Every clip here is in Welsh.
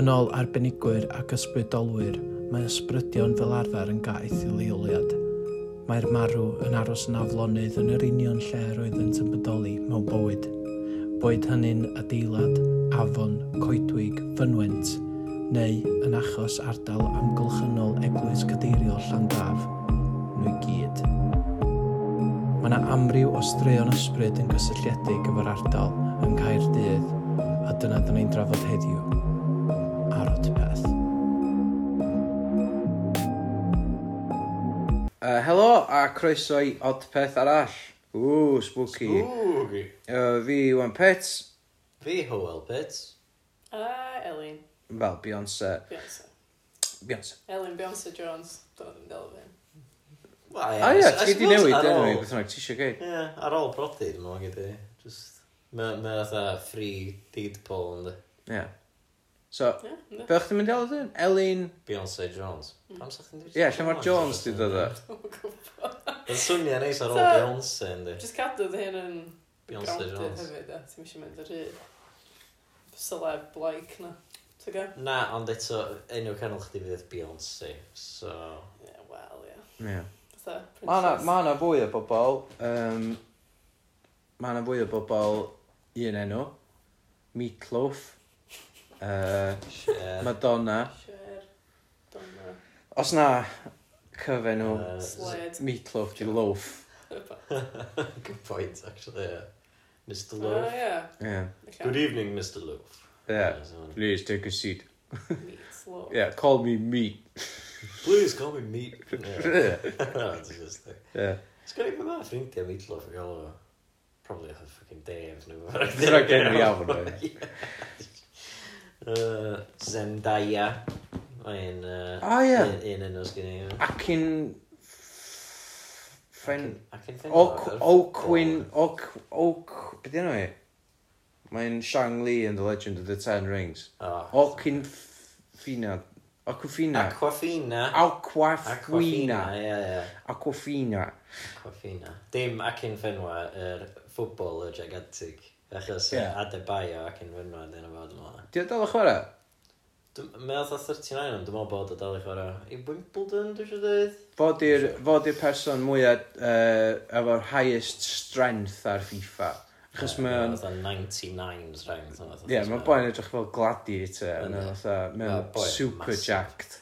Yn ôl arbenigwyr ac ysbrydolwyr, mae ysbrydion fel arfer yn gaeth i leoliad. Mae'r marw yn aros yn aflonydd yn yr union lle roedd yn tybydoli mewn bywyd. Boed hynny'n adeilad, afon, coedwig, fynwent, neu yn achos ardal amgylchynol eglwys cadeiriol Llandaf, nhw i gyd. Mae yna amryw o straeon ysbryd yn gysylltiedig efo'r ardal yng Nghaerdydd, a dyna dyn ni'n drafod heddiw arod peth. Uh, helo a croeso i Odpeth arall. Ww, spooky. Spooky. Uh, fi Iwan Pets. Fi Howell Pets. A uh, Elin. Fel, Beyonce. Beyonce. Beyonce. Elin Beyonce Jones. Dwi'n dweud Elin. Wel, ia. Ah, ia, ti wedi newid, dyn nhw, beth ti eisiau gei. Ie, ar ôl brodi, dwi'n meddwl, gyda. Just, mae ma, ma, free deed poll, ynddo. Ie. Yeah. So, yeah, be o'ch ti'n mynd i alw dyn? Elin... Beyonce Jones. Pam sa'ch chi'n dweud? Ie, lle mae'r Jones di dod o? Yn swnio neis ar ôl Beyonce, ynddi? Just cadw dy hyn yn... Beyonce Jones. Hefyd, ti'n mysio mynd ar hyd. Celeb like na. Tyga? Na, ond eto, enw canol chdi fydd Beyonce, so... Ie, yeah, wel, ie. Yeah. Yeah. Mae yna fwy o bobl, um, mae yna fwy o bobl un enw, Meatloaf, uh, Cher. Madonna. Cher. Donna. Os na, cyfe nhw Sled. Meatloaf di loaf. Good point, actually, yeah. Mr ah, Loaf. ie. Yeah. Good evening, Mr Loaf. Yeah. Please take a seat. Meatloaf. Yeah, call me meat. Please call me meat. Yeah. That's like... Yeah. Sgan i that. ffrindiau meatloaf i gael o. Probably a fucking Dave neu rhywbeth. Dyna gen i iawn. Ie. Uh, Zendaya. Mae'n... Uh, ah, ie. Un, un enw sgyn i. ie. Ac in... Fen... Ac yn ffendio. Oquin... Oak... Oak... Be di enw i? Mae'n Shang Li in The Legend of the Ten Rings. Oh. Oquin... Fina. Aquafina. Aquafina. Aquafina. Aquafina, ie, ie. Aquafina. Aquafina. Dim ac yn ffenwa, yr er, ffwbol y gigantic. Achos yeah. Adebayo ac yn fynma dyn nhw fod yma. Di o dal o chwarae? Mae oedd 39 ond dwi'n meddwl bod o dal i chwarae. I Wimbledon dwi eisiau dweud Fod i'r fod i'r person mwyaf uh, efo'r highest strength ar FIFA. Achos yeah, mae o'n fatha 99 strength ie yeah, mae'n boi'n edrych fel gladiator mae'n fatha super jacked.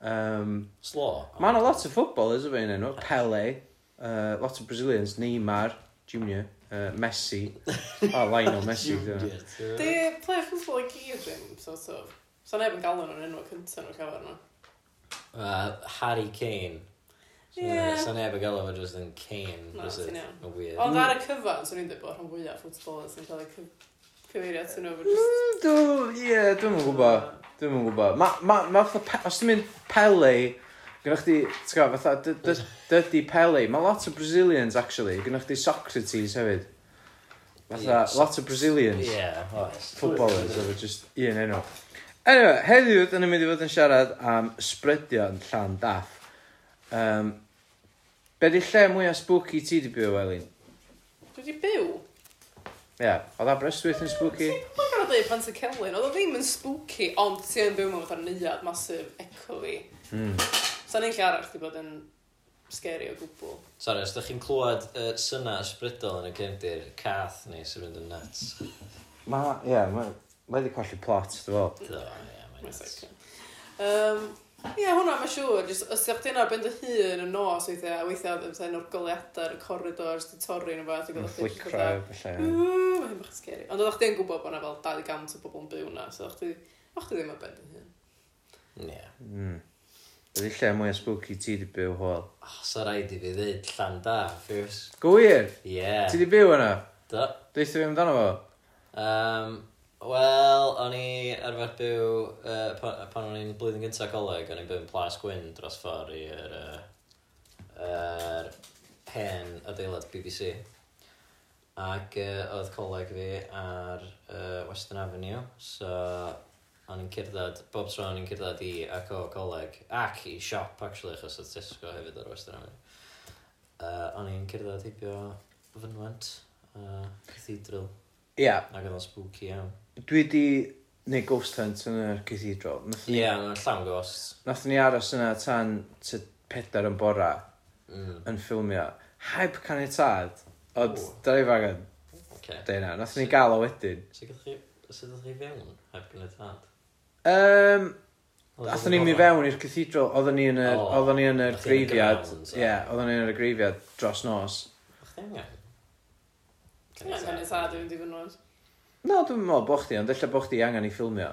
Um, slo Mae a lot o footballers efo un enw Pele uh, lot o Brazilians Neymar Junior uh, Messi o Lionel Messi e. Di player football i gyd ddim sort of so neb yn galw nhw'n enw cyntaf nhw'n cael nhw uh, Harry Kane So yeah. So neb yn galw fo jyst yn Kane. No, ti'n iawn. Ond ar y cyfan, swn i'n dweud bod rhan fwyaf ffwtbolers yn cael eu cyfeirio atyn nhw. Mm, ie, dwi'n yn gwybod. Dwi'n yn gwybod. Ma, mae, mae, os ti'n mynd Pele Gynnwch chi, ti'n gwybod, fatha, dydy Pele, mae lot o Brazilians actually, gynnwch chi Socrates hefyd. Fatha, yeah, lot o Brazilians. Yeah, oes. Footballers, efo just un enw. Anyway, heddiw, dyn ni'n mynd i fod yn siarad am sbrydion llan daff. Um, be di lle mwyaf spooky ti di byw, Elin? Dwi di byw? Ie, yeah. oedd Aberystwyth yn spooky? Mae'n gorau dweud pan ti'n celyn, oedd o ddim yn spooky, ond ti yn byw mewn fatha neuad masif, echo fi. Mm. So ni'n lle arall di bod yn scary o gwbl. Sorry, os da chi'n clywed y uh, syna ysbrydol yn y cefndir, cath ni sy'n mynd yn nuts. Ma, ie, yeah, ma, ma wedi colli plot, dwi'n fawr. Do, ie, mae'n nuts. Um, Ie, hwnna, mae'n siŵr. Just, os ydych chi'n arbyn dy hun yn nos weithiau, a weithiau yn sain o'r goleadau, y corridors, di torri nhw fath. Yn flick crowd, felly. Ww, mae'n bach scary. Ond oeddech chi'n gwybod bod yna fel 200 o bobl yn byw na, so oeddech chi ddim ar ben dy hun. Ie. Yeah. Mm. Ydy lle mwy spooky ti di byw hwyl? Oh, so rhaid i fi ddweud llan da, ffiws. Gwyr? Ie. Yeah. Ti di byw yna? Do. Deitha fi amdano fo? Um, Wel, o'n i arfer byw, uh, pan, pan o'n i'n blwyddyn gyntaf coleg, o'n i'n byw yn Plas Gwyn dros ffordd i'r uh, er hen adeilad BBC. Ac uh, oedd coleg fi ar uh, Western Avenue, so o'n i'n cerdded, bob tro o'n i'n cerdded i ac o coleg, ac i siop actually, achos oedd Tesco hefyd ar western am uh, o'n i'n cerdded heibio fynwent, uh, cathedral. Ia. Yeah. Ac oedd o'n spooky iawn. Dwi di neu ghost hunt yn y cathedral. Ie, yeah, yn llawn ghosts. Nathon ni aros yna tan ty pedair yn bora mm. yn ffilmio. Heb canetad, ond da ni fagan. Okay. Dyna, nathon ni gael o wedyn. Sut ydych chi fewn heb tad? Um, Athyn ni'n mynd fewn i'r cathedral, oedden ni yn y, oh, O, oedden ni yn y nath ni yn y grifiad, grounds, ie, yeah, oedden ni yn y grifiad dros nos. Chdi angen? Dwi'n angen y tad i fynd i fynwyd. Na, dwi'n meddwl bo' chdi, ond ella bo' chdi angen i ffilmio.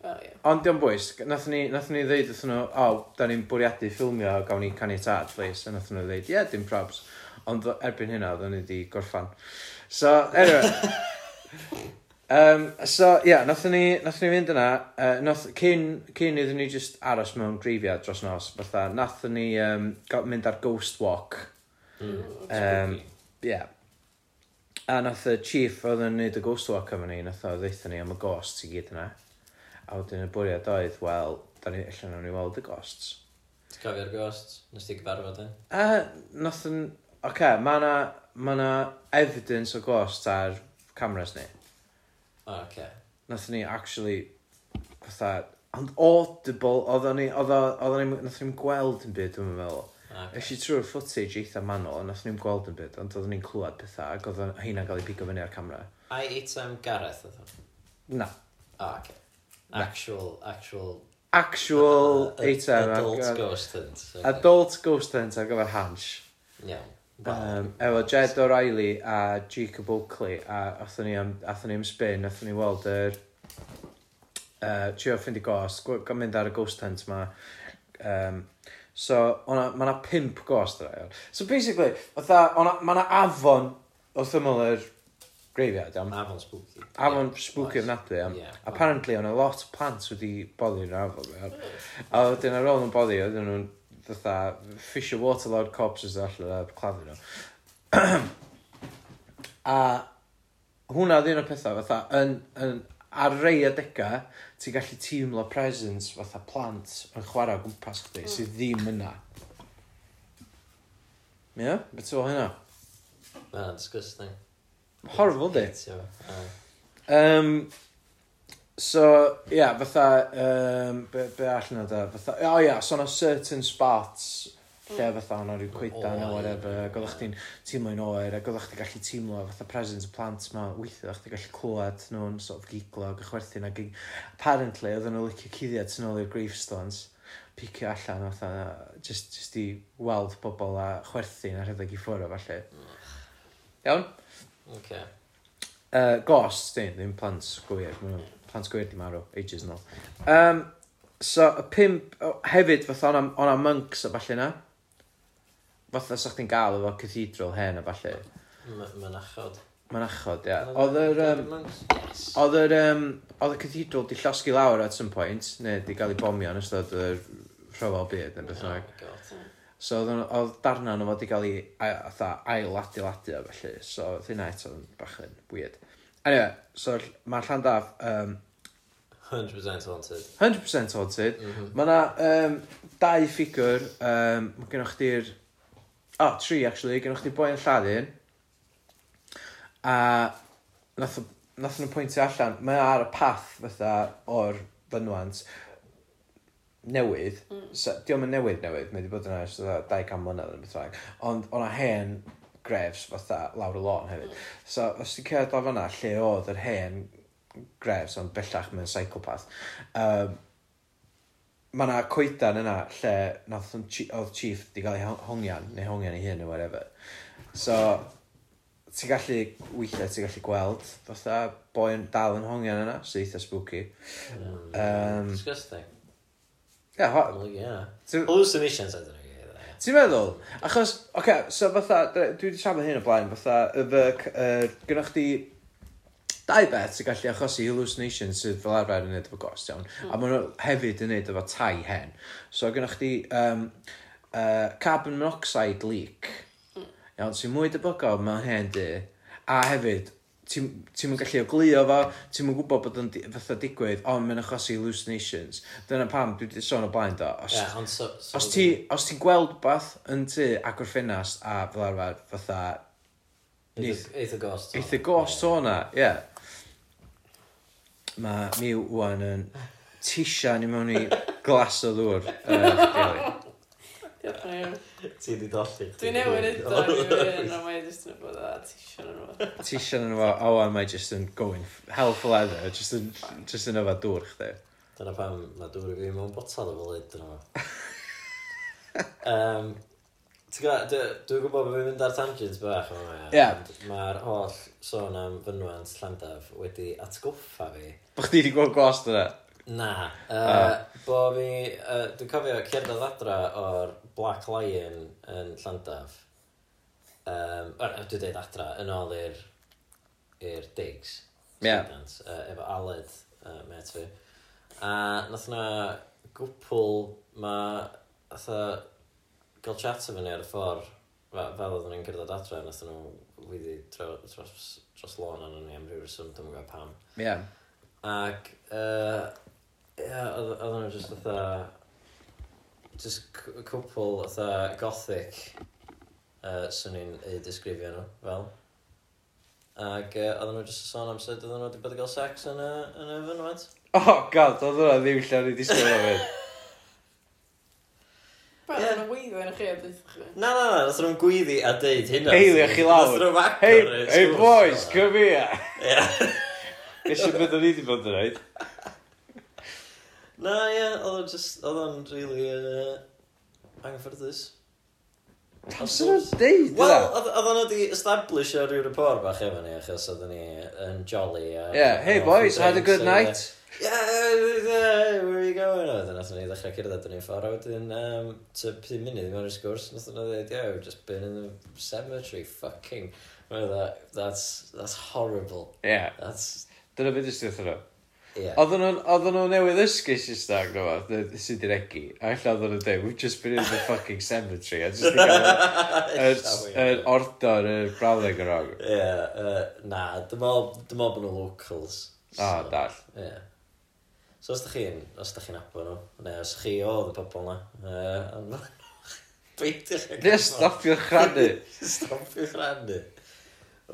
O, ie. Ond diolch bwys, nathon ni, nathon ni ddeud wrthyn nhw, o, oh, da ni'n bwriadu ffilmio, gawn ni caniatad, please, a nathon nhw ddeud, ie, yeah, dim probs. Ond erbyn hynna, oedden ni wedi gorffan. So, anyway, Um, so ia nathon ni nathon ni fynd yna uh, nath... cyn cyn iddyn ni just aros mewn gwreiddiau dros nos fatha nathon ni um, go- mynd ar ghost walk Mm, um, spooky. ia a nath y chief oedd yn neud y ghost walk efo ni nath o ddeitha ni am y ghosts i gyd yna a wedyn y bwriad oedd wel da ni allan o'n i weld y ghosts Ti'n cofio'r ghosts? Nes ti gyfarfod e? a nath yn oce okay, mae na ma' na evidence o ghosts ar cameras ni O, oce. Nathon ni actually, fatha, ond audible, oedden ni, oedden oedden ni, nath ni'n gweld yn byd, dwi'n meddwl. Okay. Eisiau trwy'r footage eitha manol, nath ni'n gweld yn byd, ond oedden ni'n clywed pethau, ac oedd heina'n cael ei pigo fyny ar camera. Ai eitem um, Gareth oedd hwn? Na. O, oce. Actual, actual... Actual eitem. Adult ghost hunt. Adult ghost hunt ar gyfer Hans. Iawn um, efo Jed O'Reilly a Jacob Oakley a athyn ni am, athyn ni am spin athyn ni weld yr uh, trio ffindi ghost gan mynd ar y ghost hunt ma. Um, so ona, ma na pimp ghost yna iawn so basically otha, ona, ma na afon wrth ymwyl yr graveyard iawn. Afon spooky. Afon yeah, spooky ofnadwy nice. iawn yeah, apparently ona lot o plant wedi boddi yn yr afon iawn. A wedyn ar ôl nhw'n boddi oedden nhw'n fatha ffisio water loud corpses allan a uh, claddu nhw a hwnna oedd un o'r pethau fatha yn, yn ar rei adegau ti'n gallu teimlo presence fatha plant yn chwarae o gwmpas chdi mm. sydd ddim yna Ie? Yeah? Beth sy'n hynna? Mae'n disgusting. Horrible, di? Um, so ia fatha um, be, be allan o da fatha o oh, ia yeah, so na certain spots lle mm. fatha o'na rhyw coedan neu whatever ac oeddach chdi'n teimlo'n oer ac oeddach chdi gallu teimlo fatha presence y plant ma weithio oeddach chdi gallu clywed nhw'n sort of giglo ac ychwerthu'n ac apparently oedden nhw'n licio cuddiad sy'n ôl i'r gravestones picio allan fatha just, just i weld pobl a chwerthu'n a rhedeg i ffwrdd o falle iawn? Okay. Uh, ghosts, dim, ddim plant gwir, maen nhw'n plant gwir di marw, ages yn. Um, so, y pimp, o, hefyd, fatha o'na, ona monks a falle na. Fatha sa'ch chi'n gael efo cathedral hen a falle. Mynachod. Mynachod, ia. Oedd yr... Um, oedd yr... Um, oedd y cathedral di llosgu lawr at some point, neu di gael ei bomio yn ystod yr rhyfel byd, neu beth bynnag. So oedd, oedd darna nhw wedi cael ei ail adeiladu a felly, so oedd hynna eto bach yn weird. Anyway, so ll- ma' Llandaff yym 100% haunted. 100% haunted. Mhm. Mae yna um, dau ffigwr um, ma' gennoch chdi'r o tri actually gennych chdi boi yn lladd a nath o- nathon nhw pwyntio allan mae o ar y path fatha o'r fynwant newydd mm. so, diolch yn newydd newydd mae wedi bod yna ers fatha dau can mlynedd yn beth bynnag ond o'na hen grefs fatha lawr y lôn hefyd so os ti'n cerdded lawr fan'na lle oedd yr hen grefs ond bellach mewn psychopath um, mae yna coedan yna lle nath o'n chi- oedd chief 'di gael ei ho- hongian neu hongian ei hun neu whatever so ti'n gallu weithiau ti'n gallu gweld fatha boi yn dal yn hongian yna sy'n eitha spooky hmm. Yym, Disgusting. ie ho- Well, yeah. Ti'n- Hallucinations ydyn nhw. Ti'n meddwl? Achos, oce, okay, so fatha, dwi wedi siarad hyn o blaen, fatha, y fy, uh, gynnwch chi dau beth sy'n gallu achosi hallucinations sydd fel arfer yn neud efo ghost iawn, mm. a maen nhw hefyd yn neud efo tai hen. So gynnwch chi um, uh, carbon monoxide leak, mm. iawn, sy'n mwy debygol mewn hen di, a hefyd ti'n mynd gallu oglio fo, ti'n mynd gwybod bod yn fatha digwydd, ond mae'n achosi hallucinations. Dyna pam dwi wedi sôn o blaen do. Os, yeah, so, so os ti, os ti'n gweld bath yn ty agor ffenast a fel arfer fatha... Eitha ghost. Eitha ghost o hwnna, ie. Mae mi wwan yn tisian i mewn i glas o ddŵr. Uh, Diolch yn iawn. Ti wedi dolli. Dwi'n newid edo i fi hun, a mae jyst yn bod a tision yn efo. Tision yn efo, a wan mae just yn going hell for leather, Just yn, just yn yfa dŵr chdi. Dyna pam mae dŵr i fi mewn botal efo lyd yn efo. Um, Ti'n gwybod, dwi'n gwybod bod fi'n mynd ar tangents bach yma. mae. Yeah. Mae'r holl sôn am fynwant Llandaf wedi atgoffa fi. Bo chdi wedi gweld gwas yna? Na. Uh, uh. Bo fi, uh, dwi'n cofio cerdded adra o'r Black Lion yn Llandaf, um, dwi'n dweud adra, yn ôl i'r i'r digs. Yeah. Dance, uh, efo Aled, uh, met fi. A nath na gwpl ma atha gael chat efo ni ar y ffordd fel oedden ni'n cerdded adre nath nhw wedi dros, dros lôn anon ni am ryw reswm dwi'n gwybod pam yeah. ac uh, yeah, oedden nhw just atha jyst c- cwpl fatha gothic uh, swn i'n ei disgrifio nhw fel ac uh, oedden nhw jyst yn sôn am sut oedden nhw wedi bod i gael sex yn y, yn y fynwent Oh god, oedd hwnna ddim lle o'n i disgwyl o fynd. Ie. Beth yn y weiddo yn y chi a beth chi. na na na nath nhw'n gwyddi a deud hynna Eilio chi lawr. nath nhw'n agor Hey, hey boys, come here! Ie. Nes i beth o'n i wedi bod yn rhaid. Na, ie, oedd o'n just, oedd o'n really uh, anghyfforddus. Os o'n deud Wel, oedd o'n wedi establish ar ryw rapport bach efo ni, achos oedd ni yn jolly. A, yeah, hey boys, had a good night. Yeah, yeah, where are you going? Oedden nath ni ddechrau cerdded yn ei ffordd, a wedyn um, to 5 munud mewn i'r sgwrs, nath nhw dweud, yeah, we've just been in the cemetery, fucking. That, that's, that's horrible. Yeah. That's... Dyna beth ysdi ysdiwth nhw. Yeah. Oedden nhw'n oedden nhw newydd ysgu Saesneg neu fath neu Sydiregi a ella oedden nhw'n dweud we've just been in the fucking cemetery a just i gael yr ordor yr brawddeg yn rong. Ie, yy, na, dwi'n meddwl bod nhw'n locals O, dall Ie So os da chi'n, os da chi'n abo nhw, neu os chi oedd y pobol na, uh, beidio chi'n... Neu stopio chrannu! Stopio rannu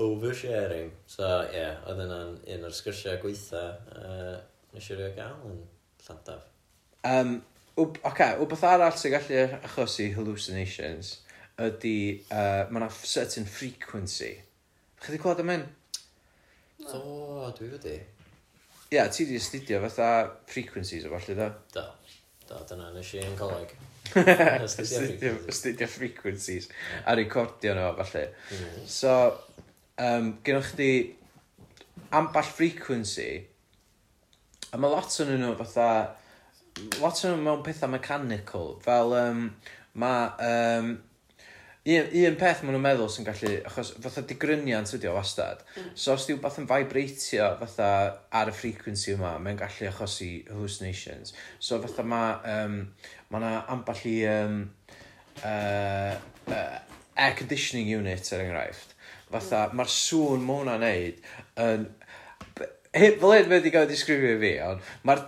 oversharing. So ie, yeah, oedd yna'n un o'r sgyrsiau gweitha uh, nes i rio gael yn Llandaf. Um, Oce, okay, wbeth arall sy'n gallu achosi hallucinations ydy uh, mae yna certain frequency. Chi wedi clywed am hyn? Do, dwi wedi. Ie, yeah, ti wedi astudio fatha frequencies o falle do? Do, do, dyna nes i yn coleg. astudio frequencies. a recordio nhw falle. Mm. So, um, gennych chdi amball frequency a mae lot o'n nhw fatha lot o'n nhw mewn pethau mechanical fel um, mae um, un, un peth maen nhw'n meddwl sy'n gallu achos fatha digryniant ydi o wastad. Hmm. So os di wbeth yn vibratio fatha ar y frequency yma mae'n gallu achosi hallucinations. So fatha mae um, mae yna amball i um, uh, uh, air conditioning unit er enghraifft fatha mae'r sŵn ma' hwnna'n neud yn he- fel hyn ma' o 'di ei disgrifio i fi ond mae'r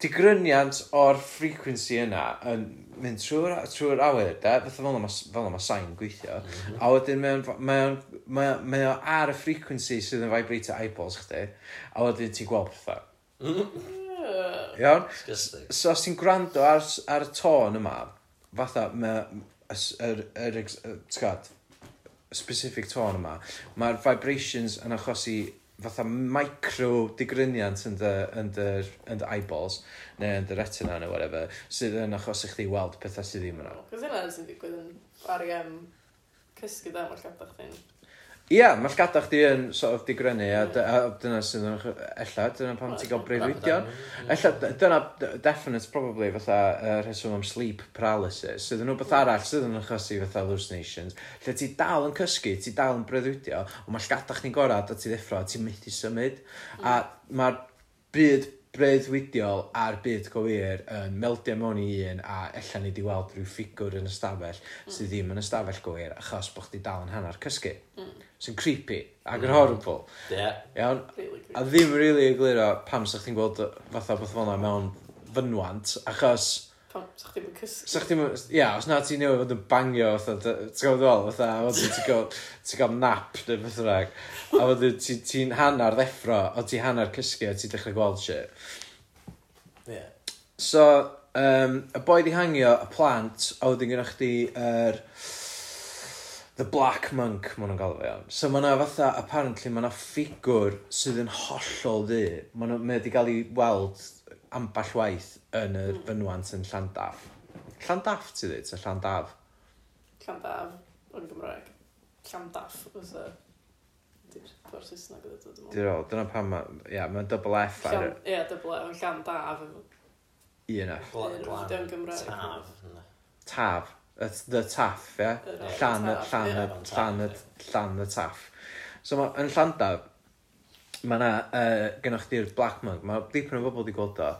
digryniant o'r frequency yna yn mynd trwy'r trwy awyr de. Fatha fel yna ma' s- fel 'na ma' sai'n gweithio. Mhm. A wedyn mae o'n mae o'n mae o mae o ar y frequency sydd yn vibrato eyeballs chdi a wedyn ti'n gweld pethau iawn? Disgusting. So os ti'n gwrando ar, ar y tôn yma, fatha mae y s- yr, yr, ex- yy, ti'n gwbod, specific tôn yma mae'r vibrations yn achosi fatha micro digryniant yn dy, yn dy, yn dy eyeballs neu yn dy retina neu whatever sydd yn achos i chdi weld pethau sydd ddim yna. Cos yna sy'n digwydd yn ar i am cysgu da mae'r llabdach chi'n Ia mae llgada chdi yn sort of digrennu a dy- a dyna sydd yn ch- ella dyna pam ti'n cael breuddwydion. Ella d- dyna definite probably fatha uh, rheswm am sleep paralysis. Sydd yn wbath arall sydd yn achosi fatha hallucinations. Lle ti dal yn cysgu ti dal yn breuddwydio ond mae llgada chdi'n gorau a ti ddeffro a ti'n methu symud. A mae'r byd breuddwydiol a'r byd gywir yn meldio mewn i un a ella ni di weld rhyw ffigwr yn ystafell sydd ddim yn ystafell gywir achos bod chdi dal yn hanner cysgu. Mm. Sy'n creepy ac yn mm. horrible. Iawn? A ddim rili egluro pam 'sa chdi'n gweld fatha beth fel yna mewn fynwant achos Pam, sa chdi'm cysgu? Sa chdi'm ia os na ti newid fod yn bangio fatha ti'n gwbod ddol, fatha a wedyn ti'n gael ti'n cael nap neu beth bynnag a wedyn ti- ti'n hannar ddeffro o ti hannar cysgu a ti'n dechrau gweld shit Ie. so um, y boi 'di hangio y plant a wedyn gynna chdi yr the black monk maen nhw'n galw fe iawn so ma' 'na fatha apparently ma' 'na ffigwr sydd yn hollol ddi. ma' nhw... mae o 'di ei weld amball waith yn y mm. fynwant yn Llandaf. Llandaf ti ddweud, ta Llandaf? Llandaf, o'n Gymraeg. Llandaf, oedd y... Di'r pwyr Saesneg oedd y dod ymwneud. Dyna pam, ia, yeah, mae'n double F ar... Ia, yeah, double F, Llandaf. Un F. Dim Gymraeg. Taf. Taf. The taff, ia? Llan y taff. So mae yn Llandaf, mae 'na yy gennych chi'r black monk mae dipyn o bobl wedi gweld o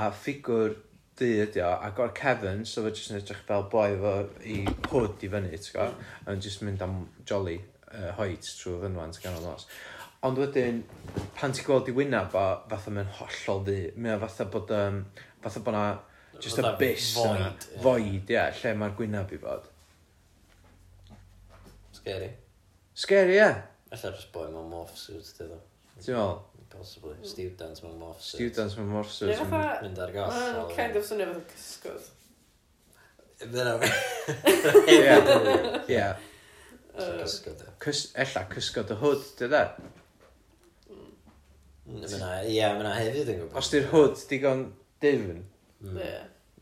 a ffigwr di ydi o ac o'r Kevin, so fe jyst yn edrych fel boi efo i hood i fyny ti'bod a yn jyst mynd am jolly uh, hoet trwy fynwant gan ganol nos. Ond wedyn pan ti'n gweld i wyneb o fatha mae'n hollol ddi, mae'n fatha bod um, fatha bod 'na jyst abyss yna. void ia lle mae'r gwynaf i fod. Scary. Scary ie. ella jyst boi mewn morph suit 'di ddo Ti'n meddwl? Possibly. Student mewn morphers. Students mewn morphers. Ie, fatha... Mynd ar goll. Mae'n kind e. of swnio fatha cysgod. Fyna Ie. Ie. Cysgod. E. Ella cysgod y hwd, dy da? E? Mm. Ie, mae'na hefyd yn gwybod. Os di'r hwd digon difn. Mm. Ie.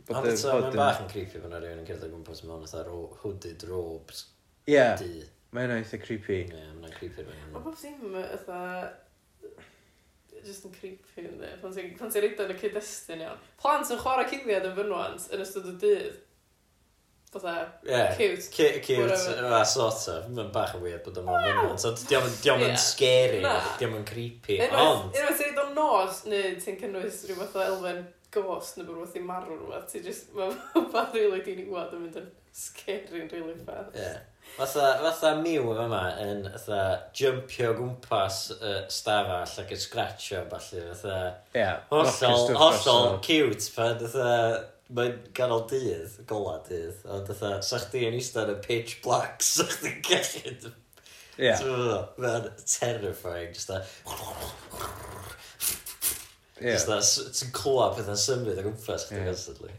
Ond eto, mae'n bach yn creepy bod rhywun yn cerdded o gwmpas mewn fatha hooded robes. Ie. Mae hynna eitha creepy. Ie, mae'n creepy. Mae bob ddim fatha just yn creepy yn dde. Pan ti'n ti reid yn y cyd-destun iawn. Plant yn chwarae cuddiad yn fynwant yn ystod y dydd. Fytha, yeah, cute. Cute, cute uh, sort of. Mae'n bach yn weird bod o'n fynwant. So, diolch yn yeah. scary, diolch yn creepy. Ond... Unwaith ti'n reid o'n nos, neu ti'n cynnwys rhywbeth o elfen ghost neu rhywbeth i marw rhywbeth. Ti'n just, mae'n fath rili di'n iwad yn mynd yn scary yn rili fast. Yeah. Fatha, fatha miw yma yn fatha jympio gwmpas y uh, stafell ac yn scratchio falle fatha yeah, hollol, hollol cute pan fatha mae'n ganol dydd, gola dydd ond fatha sa chdi yn eistedd yn pitch black sa chdi'n gallu yeah. mae'n terrifying just a yeah. just a ti'n clywed pethau'n symud o gwmpas yeah. constantly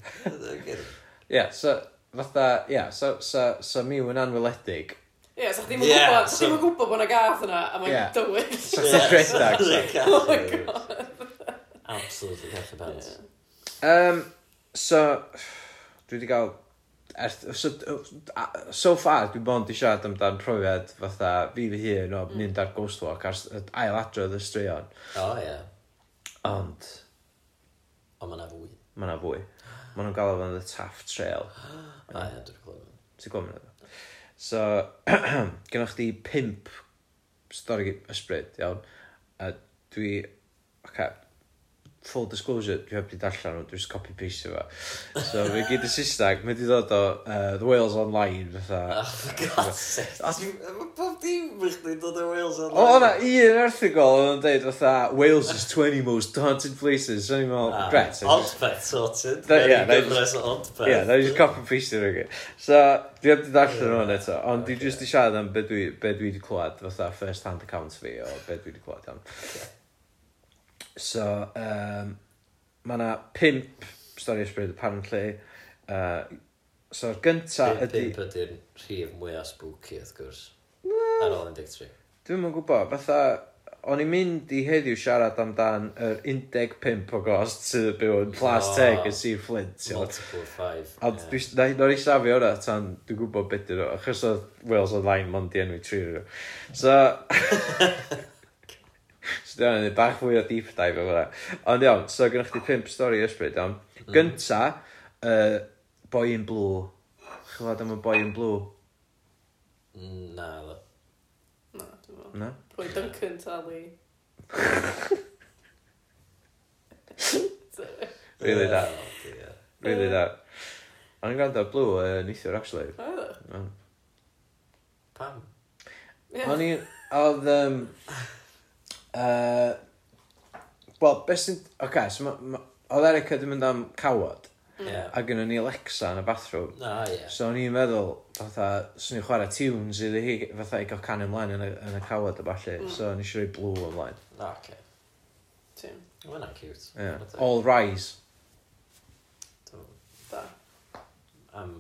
yeah so fatha ia so, so, so Miw yn anweledig Ie, so chdi'n yeah, gwybod, so... chdi'n gwybod bod yna gath yna, a mae'n yeah. dywyll. So, chdi'n rhedeg. Oh my god. Absolutely cath pants. Um, so, dwi wedi cael... Er, so, so far, dwi'n bod i siarad amdan profiad fatha fi fy hun o mm. mynd ar Ghost Walk ar ail adrodd y straeon. O, oh, ie. Yeah. Ond... Ond mae'na fwy. Ma'na fwy maen nhw'n galw fo'n The Taff Trail. A ia dwi'n clywed ti'n gwybod hwnna so gennych chdi pimp stori ysbryd iawn. A dwi okay, full disclosure dwi heb di darllen nhw dwi'n just copy paste fo. So fe gyd y Saesneg mae di dod o uh, The Wales Online fatha. Oh for god's sake. Mae bob di bod chdi'n dod o Wales ond... O, o'na un erthigol oedd yn deud fatha Wales is 20 most haunted places. So ni'n meddwl, ah, gret. Oddbet sorted. Ie, na i just copy paste o'r hynny. So, dwi heb di darllen hwn eto, ond dwi just i siarad am be dwi wedi clywed, fatha first hand account fi o be dwi wedi clywed am. So, um, mae yna pimp stori ysbryd, apparently. Uh, so'r gynta ydy... Pimp ydy'r rhif mwyaf spooky, wrth gwrs. Ar ôl 13. Dwi'n yn gwybod, fatha o'n i'n mynd i heddiw siarad amdan yr un deg pump o gost sydd yn byw yn Plas O. Teg yn Sir Flint. iawn. Multiple of five. A Ie. dwi s- na- wnawn ni safio hwnna tan dwi'n gwybod beth dyn nhw achos oedd Wales Online mond i enwi tri o nhw so so dwi'n gwneud bach fwy o deep dive efo hwnna ond iawn so gynnwch chi pimp stori ysbryd iawn mm. gynta uh, Boy in Blue chylod am y Boy in Blue Na, ddo. Na, dwi'n meddwl. Na? Pwy Duncan Tally. Really oh, da. Really da. O'n i'n gwrando Blue uh, neithiwr, actually. Oedd Pam? O'n i... Oedd... Um, uh, Wel, beth sy'n... Oce, okay, so ma... ma... Oedd Erica ddim yn am cawod yeah. Mm. a gynnon ni Alexa yn y bathroom ah, yeah. so o'n i'n meddwl fatha swn i'n chwarae tunes iddi hi fatha i gael can ymlaen yn y, yn y cawod a falle mm. so o'n i eisiau rhoi blue ymlaen ah, ok ti'n yna cute yeah. all rise da am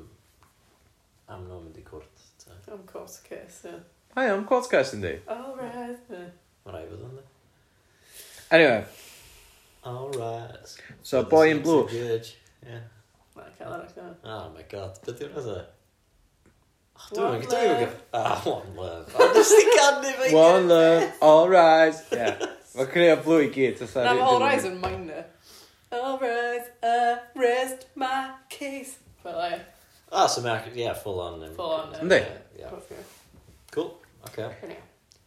am nhw'n mynd i cwrt am cwrt cys ie Hi, I'm Court Cast yndi. Alright. Mae'n rhaid fod yndi. Anyway. Alright. So, Boy in Blue. Ie. Mae cael arall yna. Oh my god, beth yw'r fatha? Dwi'n gwybod, dwi'n gwybod. Ah, one love. A nes ti gannu fe i gyd. One love, all rise. Yeah. Mae'n creu o blw i gyd. Na, mae all rise yn minor. All rise, uh, rest my case. Fel e. Ah, so mae'n, yeah, full on. Full on. Ynddi? Ie. Cool, oce.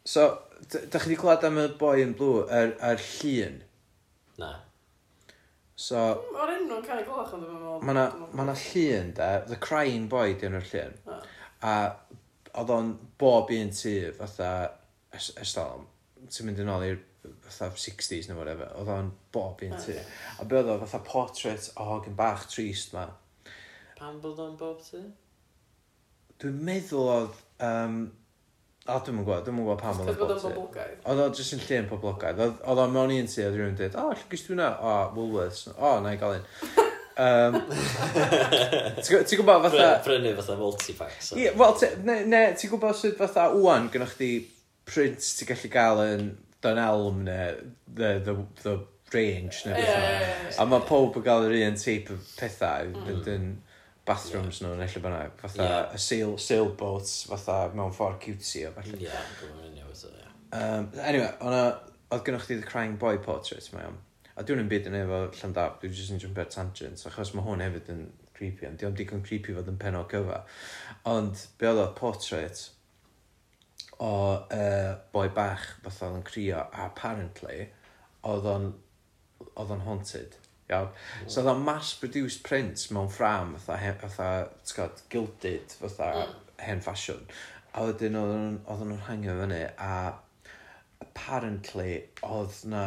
So, da chi wedi clywed am y boi yn blw, yr llun? Na so mae'r enw'n cael ei gloch ond mae yna ma na llun de. The Crying Boy di enw'r llun. A oedd o'n bob un tu fatha estal ti'n mynd yn ôl i'r fatha 60s neu whatever oedd o'n bob un tu a be oedd o? Fatha portrait o hogyn bach trist ma. Pan bod o'n bob tu? dwi'n meddwl oedd um, O, dwi'm yn gwybod, dwi'm yn gwybod pam oedd o'n bod yn boblogaidd. Oedd o jyst yn llun poblogaidd. Oedd oedd o mewn un tu, oedd rhywun dweud, o, lle gysd hwnna? O, Woolworths. O, na i gael un. Um, Ti'n ti gwybod fatha... Prynu fatha multi-packs. Ie, yeah, wel, ne, ne ti'n gwybod sydd fatha wwan gynnwch chi print ti'n gallu gael yn Dunelm neu the, the, the range neu beth yeah, yeah, yeah, yeah. A mae pob yn gael yr un teip o pethau. Mm bathrooms nhw neu lle bynnag. Fatha yeah. sail, sailboats fatha mewn ffordd cutesy o falle felly yeah, um, anyway ona, oedd gynnwch chi The Crying Boy Portrait mae o'n. A dwi'n yn byd yn efo Llandab dwi'n just yn jump jumpio tangent achos mae hwn hefyd yn creepy ond diolch digon creepy fod yn penol cyfa ond be oedd oedd portrait o uh, boi bach fatha oedd yn crio a apparently oedd o'n oedd o'n haunted iawn. So oedd o'n mass-produced print mewn ffrâm fatha he- fatha ti'n gwybod, gilded fatha mm. hen ffasiwn. A wedyn oedd nhw'n oedden nhw'n hangio fyny a apparently oedd na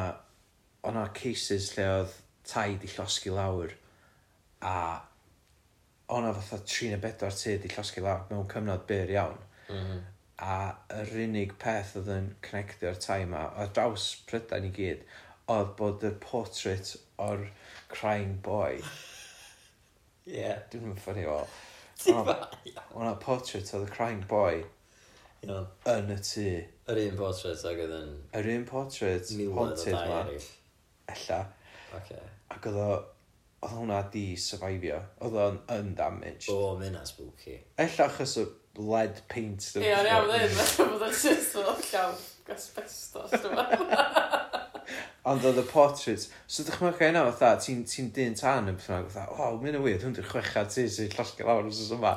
oedd na cases lle oedd tai di llosgi lawr a oedd na fatha 3 neu 4 tu di llosgi lawr mewn cyfnod byr iawn. Mhm. a yr unig peth oedd yn connectio'r tai yma ar draws Prydain i gyd oedd bod y portrait o'r crying boy yeah. dwi'n mynd ffynnu o Wna portrait oedd y crying boy Iawn. yn y tŷ. Yr un portrait ag oedd yn... Yr un portrait miloedd o haunted dau ma, eraill. ella. Oce. Ac oedd o... Oedd hwnna di survivio. Oedd o'n undamaged. O, mae hynna'n spooky. Ella achos y lead paint. Ie, ond iawn ddim, bod o'n syth o llawn asbestos, dwi'n meddwl. Ond oedd y portrait... So ddech dychmyga hynna fatha, ti'n ti dyn tan yn bythna, fatha, waw, mae hynna weird, hwn di'r chwechad ti sy'n llosgu lawr os oes yma.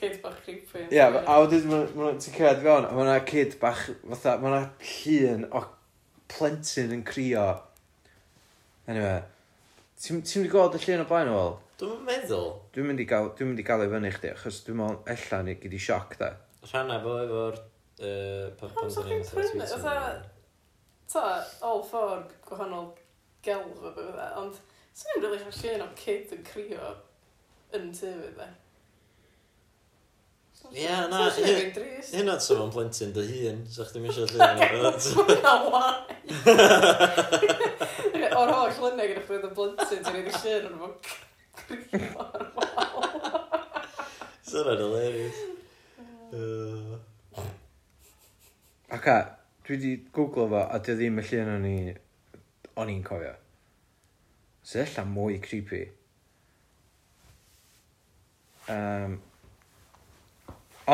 Cid bach creepy. Ie, a wedyn ti'n cyrraedd fewn, a mae yna cid bach, fatha, mae yna llun o plentyn yn crio. Anyway, ti'n ti i gweld y llun o blaen o fel? Dwi'n meddwl. Dwi'n mynd i gael, dwi'n mynd i gael ei fyny chdi, achos dwi'n meddwl, ella ni gyd i sioc da. Rhanna fo efo'r... Uh, Pam sy'n chi'n prynu? ta, all four gwahanol gelf o beth e, ond sy'n ni'n rili really llun o kid yn crio yn tyfu e. Ie, na, hyn oedd sef o'n blentyn dy hun, so chdi mi eisiau llun o'r beth. Wai! O'r holl lynau gyda chdi oedd y blentyn, ti'n ei llun o'r bwc. Crio ar wal. Sy'n rhaid hilarious. Oce, dwi di googlo fo a dy ddim y llun o'n i o'n i'n cofio sydd ella mwy creepy um,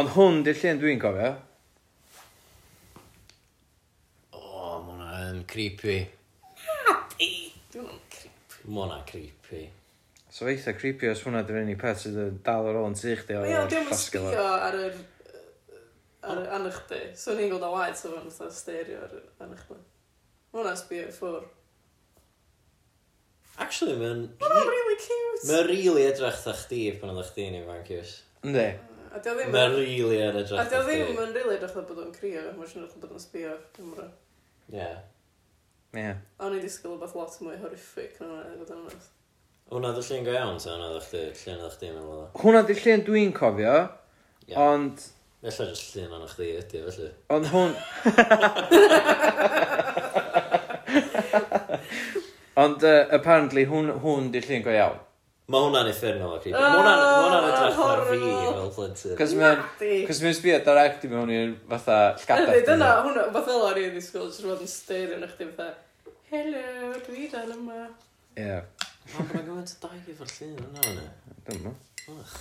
ond hwn di'r llun dwi'n cofio O, oh, ma' hwnna yn creepy. Na dwi'n yn creepy. Ma' hwnna creepy. so eitha creepy os hwnna di'r unig peth sydd yn dal ar ôl yn tu chdi o Ie, ond diom yn ffasgau fo. sbio ar yr ar, an eich di. So ni'n gweld o waith, so yn fatha stereo ar, an eich di. Mae sbio i ffwr. Actually, mae'n... Mae'n really cute! Mae'n really edrych dda chdi pan oedd chdi'n ifanc iws. Ynddi. A dio ddim... Mae'n really yn edrych dda chdi. A dio ddim yn really edrych dda bod o'n crio, mae'n siŵr edrych bod o'n sbio ar gymra. Ie. Ie. O'n i disgwyl beth lot mwy horrific na hwnna, fod yn honest. Hwna dy llun go iawn, ta Hwna dy llun, llun ydych chdi'n meddwl o? Hwna dy llun dwi'n cofio, ond... Yeah. Ella jyst llun o'n chdi ydi felly. Ond hwn... Ond uh, apparently hwn, hwn di llun go iawn. Mae hwnna'n effernol o creepy. Mae hwnna'n ma hwnna'n oh, edrych ar fi fel plentyn. Cos mae'n cos mae'n sbio direct i mewn i'r fatha llgadaeth. Ydy, dyna hwnna, fath fel o'n i ddisgwyl, jyst fod yn styr yn eich di fatha, helo, dwi dan yma. Ie. Mae'n gwybod dau efo'r llun yna, yna. Dyma. Ych.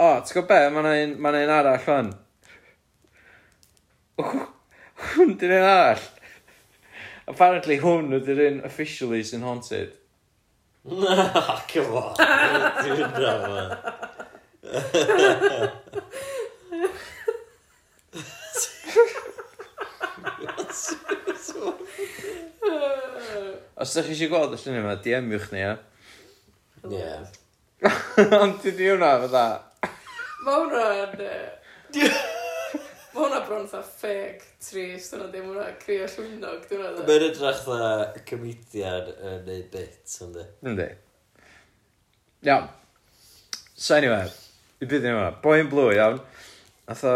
O, ti'n gwybod be? Mae 'na un, ma 'na un arall ŵan. Hwn 'di'r un arall. Apparently hwn ydy'r un officially sy'n haunted. Na, come on. Dwi'n hynna, man. Os ydych chi eisiau gweld y lluniau yma, DM-iwch ni, ia? Ie. Ond dwi di hwnna, fatha. Mae hwnna'n yy ma' hwnna bron fatha fake trist hwnna dim hwnna crio llwynog di hwnna Mae'n edrych dda comedian yn neud bit yndi. Yndi. Iawn. So anyway, i byd ni yma. Boi yn blw, iawn. Nath o,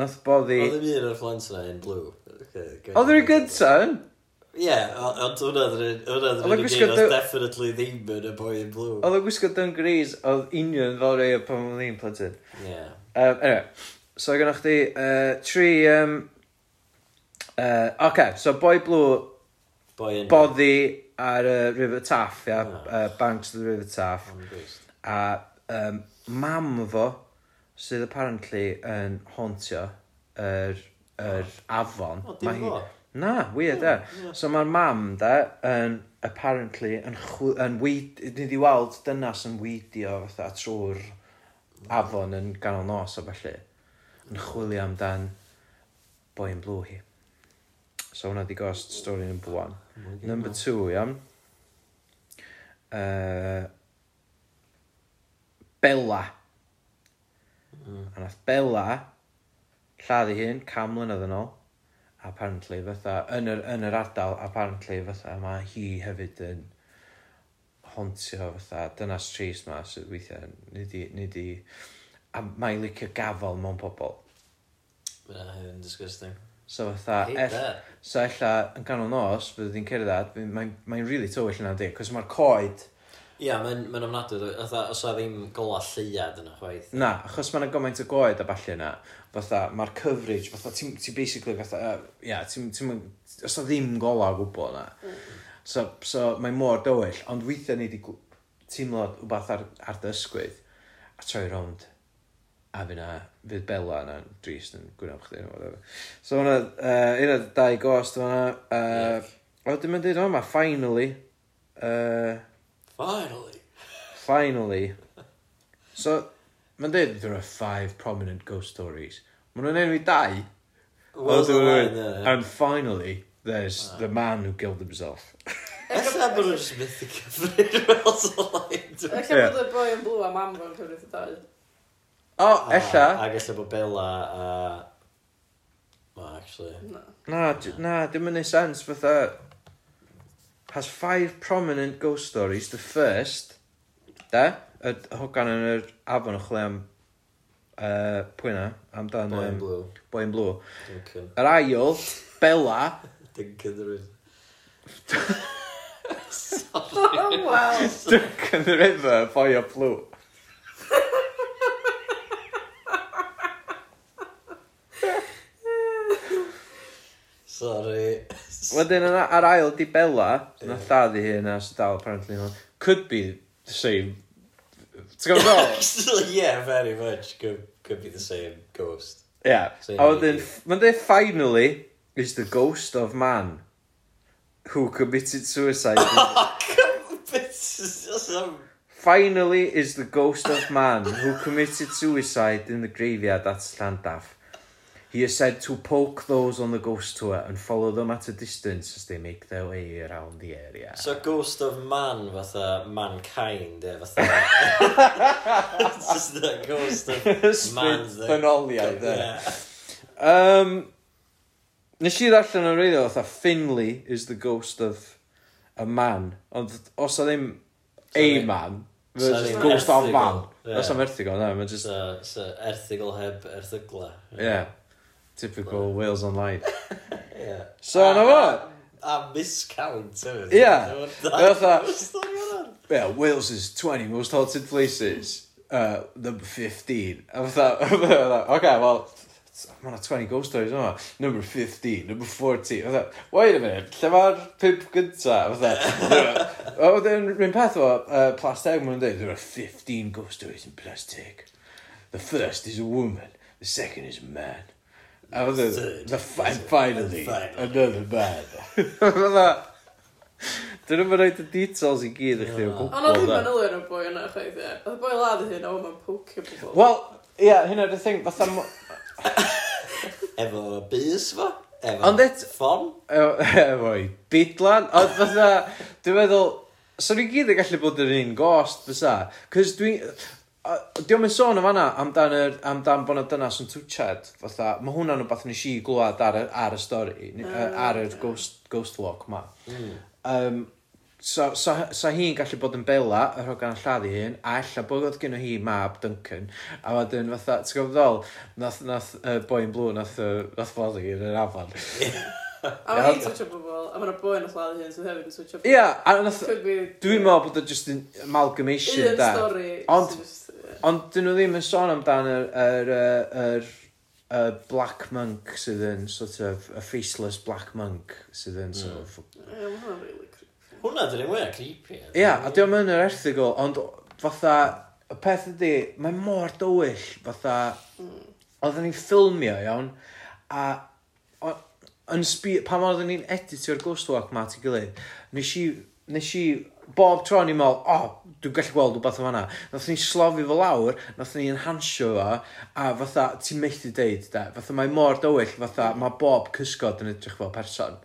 nath bod i... Oedd yn un o'r fflans yna yn blw. Oedd yr un gyntaf yn? Ie, ond hwnna ddyn nhw'n gyd oedd definitely ddim yn y boi yn blw. Oedd yn gwisgo dungarees, oedd union fel rei o pan oedd ni'n plentyn. Ie. Anyway, so gynnwch chi uh, tri... Um, uh, okay, so boi blw boddi ar y uh, River Taff, ia, yeah, uh, Banks of the River Taff. A um, mam fo, sydd apparently yn hontio yr, er, yr er afon. O, dim fo? Na, weird e. So mae'r mam de yn apparently yn, chw- yn weid... Ni 'di weld dynas yn weidio fatha trwy'r afon yn ganol nos o felly, yn chwilio amdan boi yn blw hi. So hwnna 'di gost stori number one. Oh number two iawn. Uh, Bella. Mm. A nath Bella lladd ei hun cam mlynedd yn ôl apparently fatha yn yr, yn yr ardal apparently fatha mae hi hefyd yn hontio fatha dynas tris ma sydd weithiau nid i, nid i a mae'n licio gafel mewn pobl Mae'n hefyd disgusting. So fatha, ell, so ella yn ganol nos, bydd hi'n cerdded, mae'n mae really tywyll yna di, cos mae'r coed Ia, mae'n ma ofnadwy, fatha, os oedd ddim gola lleiad yna chwaith. Na, achos mae'n gymaint o goed a balli yna, fatha, mae'r coverage, fatha, ti'n ti basically, fatha, yy, ia, ti'n, ti'n, os na ddim gola o gwbl yna. Mm. So, so mae mor dywyll, ond weithiau ni wedi teimlo rhywbeth ar, ar dysgwydd, a troi rownd, a fydd na, fydd Bella yna, drist yn gwneud chdi, whatever. So hwnna, uh, un o'r dau gost hwnna, uh, a wedyn mae'n dweud, o, ma, finally, uh, Finally. Finally. So, mae'n dweud there are five prominent ghost stories. Mae nhw'n enw i dau. Well, the line, there? And finally, there's ah. the man who killed himself. Ella bod nhw'n just mythu cyfrin fel so lain. Ah, ella bod y boi yn blw a mam fo'n cyfrif y dau. O, ella. Ac ella bod Bella uh, a... Ma, actually. Na, na, dim yn ei sens fatha has five prominent ghost stories. The first de y hogan yn yr afon o'ch am uh, pwy na amdan Boy in Blue. Boy in Blue. Duncan. Yr ail Bella. Duncan the River. Sorry. Oh, well. Duncan the River Boy o Blue. Sorry. Wedyn yna ar ail di Bella, yeah. na lladd i hun a sy'n dal apparently hwn. Could be the same. Ti'n gwybod Yeah, very much. Could, could be the same ghost. Yeah. Same a wedyn, mae'n dweud finally is the ghost of man who committed suicide. finally is the ghost of man who committed suicide in the graveyard at Standaff. He is said to poke those on the ghost tour and follow them at a distance as they make their way around the area. So ghost of man fatha mankind e fatha. It's just the ghost of man. Ffynoliaid e. Um, nes i ddarllen o'n reiddio fatha Finley is the ghost of a man. Ond os a ddim a man, so just ghost of man. Yeah. That's am erthigol, na. Mae'n just... So, so erthigol heb erthigla. Yeah. yeah. Typical Wales Online. Ie. So, na fo! A miscount, hefyd. Ie. Mae fatha... Yeah, Wales's 20 most haunted places. Uh, number 15. A fatha, okay, well, mae yna 20 ghost stories yma number 15 number 14. fatha wait a minute lle mae'r pimp gynta fatha o, wedyn rhywun peth o uh, plastig mae'n dweud there are 15 ghost stories in plastic the first is a woman the second is a man A fydda, e- the fi- and finally, another man. Fydda, e- dyn nhw'n rhoi y details i gyd i chdi o Ond oedd gwbl. ddim yn na. ylwyr o'r boi yna, chwaith, ie. Oedd y boi lad y hyn, o, mae'n pocio pobl. Wel, ie, hynna dy thing, fatha... mo- Efo bus fo? Efo Ond et- ffon? e- Efoi, bidlan, ond fatha, dwi'n meddwl, so ni gyd yn gallu bod yr un gost, fysa? Cys dwi'n... Diolch yn sôn yn fanna amdan, yr, amdan bod yna dynas yn twtiad fatha, mae hwnna'n rhywbeth nes i glwad ar, y- ar y stori ni- ah, yy, ar yr ghost, ghost walk ma mm. um, so, so, so hi'n gallu bod yn bela y rhogan a lladd ei hun a ella bod oedd gen hi mab Duncan a wedyn fatha, ti'n gwybod ddol nath, nath uh, boi'n blw nath, uh, nath foddi yn yr afon A mae hi'n twtio pobl, a mae'na boi yn y lladd hyn sydd hefyd yn twtio pobl. ia, a nath Could be- dwi'n meddwl bod o just yn amalgamation Un da. stori. Ond- sydd jyst- ond 'dyn nhw ddim yn sôn amdan yr yr yy yr y black monk sydd yn sort of a faceless black monk sydd yn sort of... Mm. Ia ma' hwnna'n rili creepy. Hwnna dyn un mwyaf creepy. Ia a diolch yn yr erthigol ond fatha y peth ydy mae mor dywyll fatha mm. oedden ni'n ffilmio iawn a o- yn sbi- pan oedden ni'n editio'r ghost walk 'ma at ei gilydd nes i nes i bob tro ni'n meddwl, o, oh, dwi'n gallu gweld rhywbeth o fanna. Nath ni slofi fo lawr, nath ni enhansio fo, a fatha, ti'n methu deud, de, fatha mae mor dywyll, fatha, mae bob cysgod yn edrych fel person.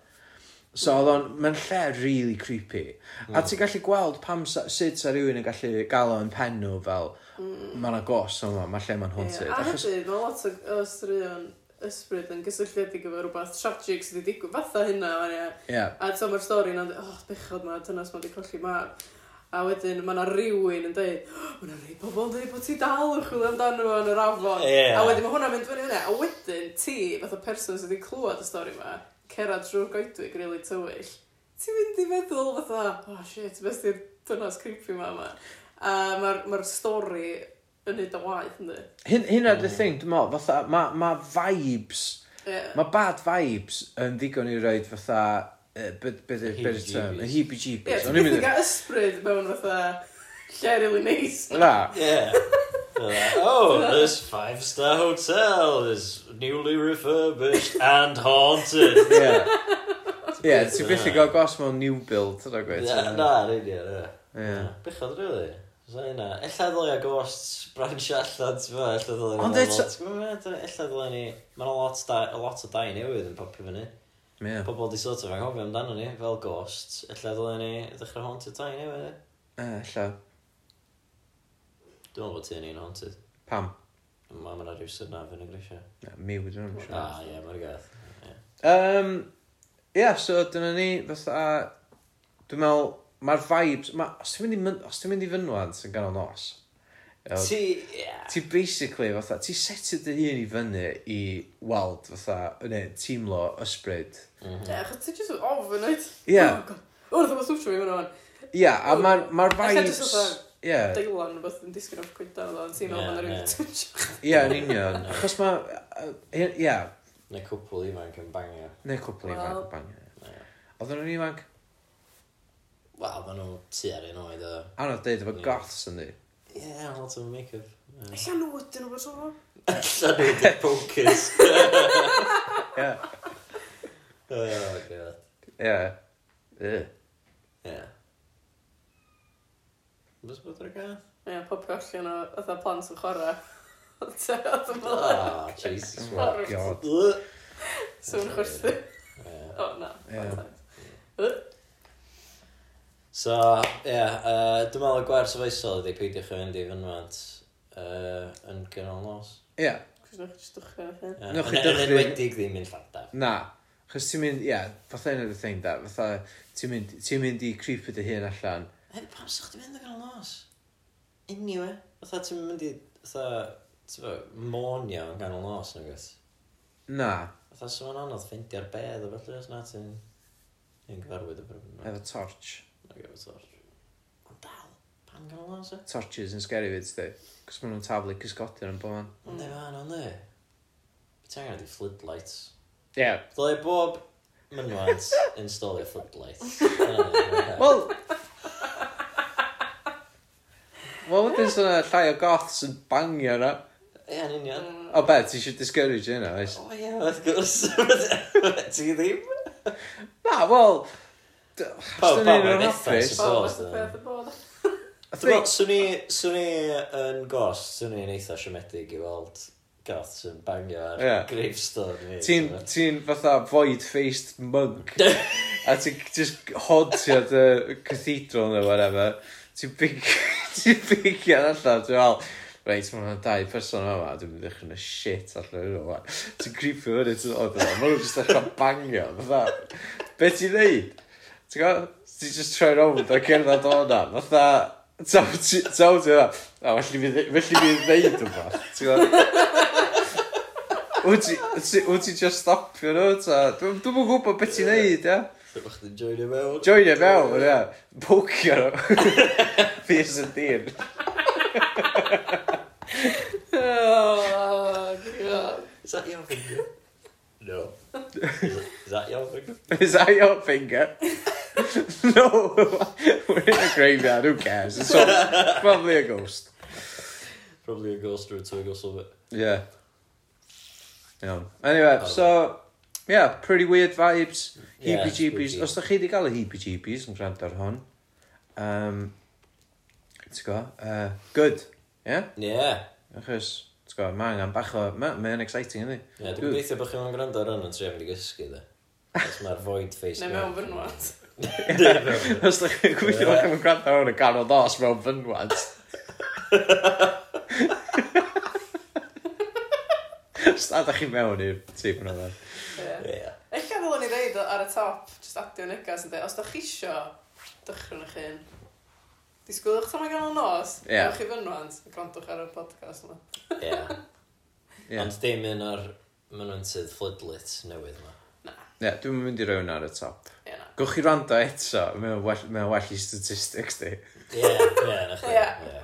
So oedd o'n, mae'n lle really creepy. A mm. ti'n gallu gweld pam, sa, sut sa rhywun yn gallu gael o'n pen nhw fel, mm. mae'n agos o'n ma, mae lle mae'n haunted. Yeah, a hefyd, mae lot o, o straeon ysbryd yn gysylltiedig efo rhywbeth tragic sydd wedi digwydd fatha hynna fan ia. Yeah. A to mae'r stori yna'n dweud oh, bechod ma, dynas ma wedi colli mab. A wedyn mae yna rhywun yn dweud, oh, mae yna rhai pobl yn dweud bod ti dal yn chwilio amdano fo yn yr afon. Yeah. A wedyn mae hwnna'n mynd fyny hynny. A wedyn ti, fath o person sydd wedi clywed y stori ma cerad drwy'r goedwig rili really tywyll, ti'n mynd i feddwl fatha, oh shit, beth yw'r dynas creepy ma yma. A mae'r ma stori yn neud o waith ynddi Hyn, hynna dy mm. thing dwi'n meddwl fatha mae ma vibes yeah. mae bad vibes yn ddigon i roed fatha uh, beth be- be be term y heebie-jeebies ie ti'n O'n i'n mynd i- byth cael ysbryd mewn fatha lle rili neis na Yeah. Oh, this five star hotel is newly refurbished and haunted. ie ie ti'n byth i gael gos mewn new build yna gweud. Na, na, yn na. ie. Bechod rili. So yna, ella ddylia ghosts branch allan, ti'n fawr, ella ddylai Ond eto- eto... Ella ddylia ni... Mae'n yna lot, da, lot o dau newydd yn popio fyny. Ie. Pobl di sort of anghofio amdano ni, fel ghosts. Ella ddylia ni ddechrau haunted dau newydd. ie? Eh, lla. Dwi'n meddwl bod ti'n un haunted. Pam? Mae yna rhyw syrna fy'n y grisiau. Na, mi wedi'n rhan. Ah, ie, mae'r gath. Ie. Um, ia, so dyna ni, fatha, dwi'n meddwl, Mae'r vibes... Ma, os ti'n mynd i, myn, os ti'n mynd i fynwan yn ganol nos... Iawn, ti... Yeah. Ti basically fatha... Ti setio dy hun i fyny i weld fatha... Neu teimlo ysbryd. Mm -hmm. Yeah, ti'n just ofyn, oed? Yeah. Oh Wrth yma switio fi fyna fan. Yeah, a mae'r ma vibes... Yeah. Deilan beth yn disgyn o'r cwyda fel yn teimlo yeah, fan ar yeah. twitch. Ie, yn union. Achos mae... Ie. Neu cwpl ifanc yn bangio. Neu cwpl ifanc yn bangio. Oedden nhw'n ifanc? Wel, maen nhw tu ar un oed o... Anodd deud efo goths yn di. Ie, yeah, lot o make-up. Ella nhw ydyn nhw beth o. Ella nhw ydyn pokers. Ie. Oh, god. Ie. Ie. Ie. Bys bod o'r gath? Ie, popio allan o fatha plant yn chwarae. Oh, Jesus, Oh, god. Swn chwerthu. O, na. Ie. So, ie, yeah, uh, dwi'n meddwl y gwers y faisal ydy peidiwch yn mynd i fynwad uh, yn gynnal nos. Ie. Yeah. Cos nwch chi dychrio fe. Nwch chi dychrio. Yn enwedig ddim mynd llada. Na. Chos ti'n mynd, ie, yeah, fatha yna'r thing da, fatha ti'n mynd, ti mynd i creepy dy hun allan. E, pam sa'ch ti'n mynd yn gynnal nos? Anyway. Fatha ti'n mynd i, fatha, ti'n fawr, monio yn ganol nos yn gwrs. Na. Fatha sy'n anodd ffeindio'r bedd o felly os na ti'n... Yn gyfarwydd o bryd. Efo torch. Ac efo torch. Ond dal, pan gan o'n lasa? Torches yn scary fyd, sti. Cos maen nhw'n taflu cysgodin yn bo'n. Ond efo anno, ne? Ti angen ydi floodlights. Ie. Yeah. Ddylai bob mynwant installio floodlight. Wel... Wel, wedyn sy'n llai o goths yn bangio na. Ie, yn union. O be, ti eisiau discourage yna, oes? O ie, wrth gwrs. Ti ddim? Na, wel... Pawb, pawb yn hapus. Pawb oedd y peth yn bod. Swn i, swn i yn gost, swn i'n eitha siomedig i weld goth sy'n bangio ar yeah. gravestone fi. Ti'n ti fatha void-faced monk, a ti'n just hontio dy cathedral neu whatever, ti'n big ti'n bigio allan, ti'n fel, reit, mae hwnna'n dau person yma, dwi'n mynd i ddechrau'n y shit allan yn yma. Ti'n creepio fyny, ti'n oed yma, mae nhw'n just ddechrau bangio, fatha, beth ti'n neud? ti'n gwybod? Ti'n just troi rownd a cerdded o 'na fatha Taw wyt ti ta wyt ti fatha "o well fi well e- i fi ddeud yma, ti'n gwybod? Wyt ti ti wyt ti jyst stopio nhw ta Dwi'n dwi'n yn gwbod be' ti'n neud ia? Dwi'n bo' chdi'n joinio mewn. Joinio e mewn ia. Pwcio nhw. Fierce and Dean. Oh, God. Is that your finger? No. Is that your finger? Is that your finger? no, we're in a graveyard, who cares? It's all, probably a ghost. Probably a ghost or a twig or something. Yeah. Iawn. Anyway, oh, so, yeah, pretty weird vibes. Yeah, Heebie-jeebies. Os da chi wedi cael y heebie-jeebies yn gwrando ar hon, um, ti'n go, uh, good, yeah? Yeah. Achos, ti'n go, mae angen bach o, mae'n exciting yndi. Yeah, dwi'n gobeithio bod chi'n gwrando ar hwn yn trefn i gysgu, dde. Os mae'r void face... Neu mewn fyrnwad. Os da chi'n gweithio bod chi'n gwrando ar hwn yn ganol dos mewn fynwad. Os da chi'n mewn i'r tîm yna fan. Ie. Ella ddylwn ni ddeud ar y top, Just adio negas yn dweud, os da chi isio dychryn eich hyn, disgwylwch tam mae ganol nos, Ie. Ewch chi fynwant, grandwch ar y podcast yma. Ie. Ie. Ond dim un o'r mynwentydd floodlit newydd yma. Ie, dwi'm yn mynd i roi ar y top. Ie na. Gwch chi rando eto, mae'n well, mae well i statistics di. Ie, ie, na chdi. Ie.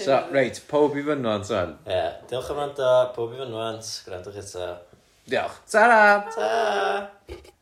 So, reit, pob i fynwant o'n. Ie, diolch am rando, pob i fynwant, gwrandwch eto. Diolch. Ta-ra! Ta-ra!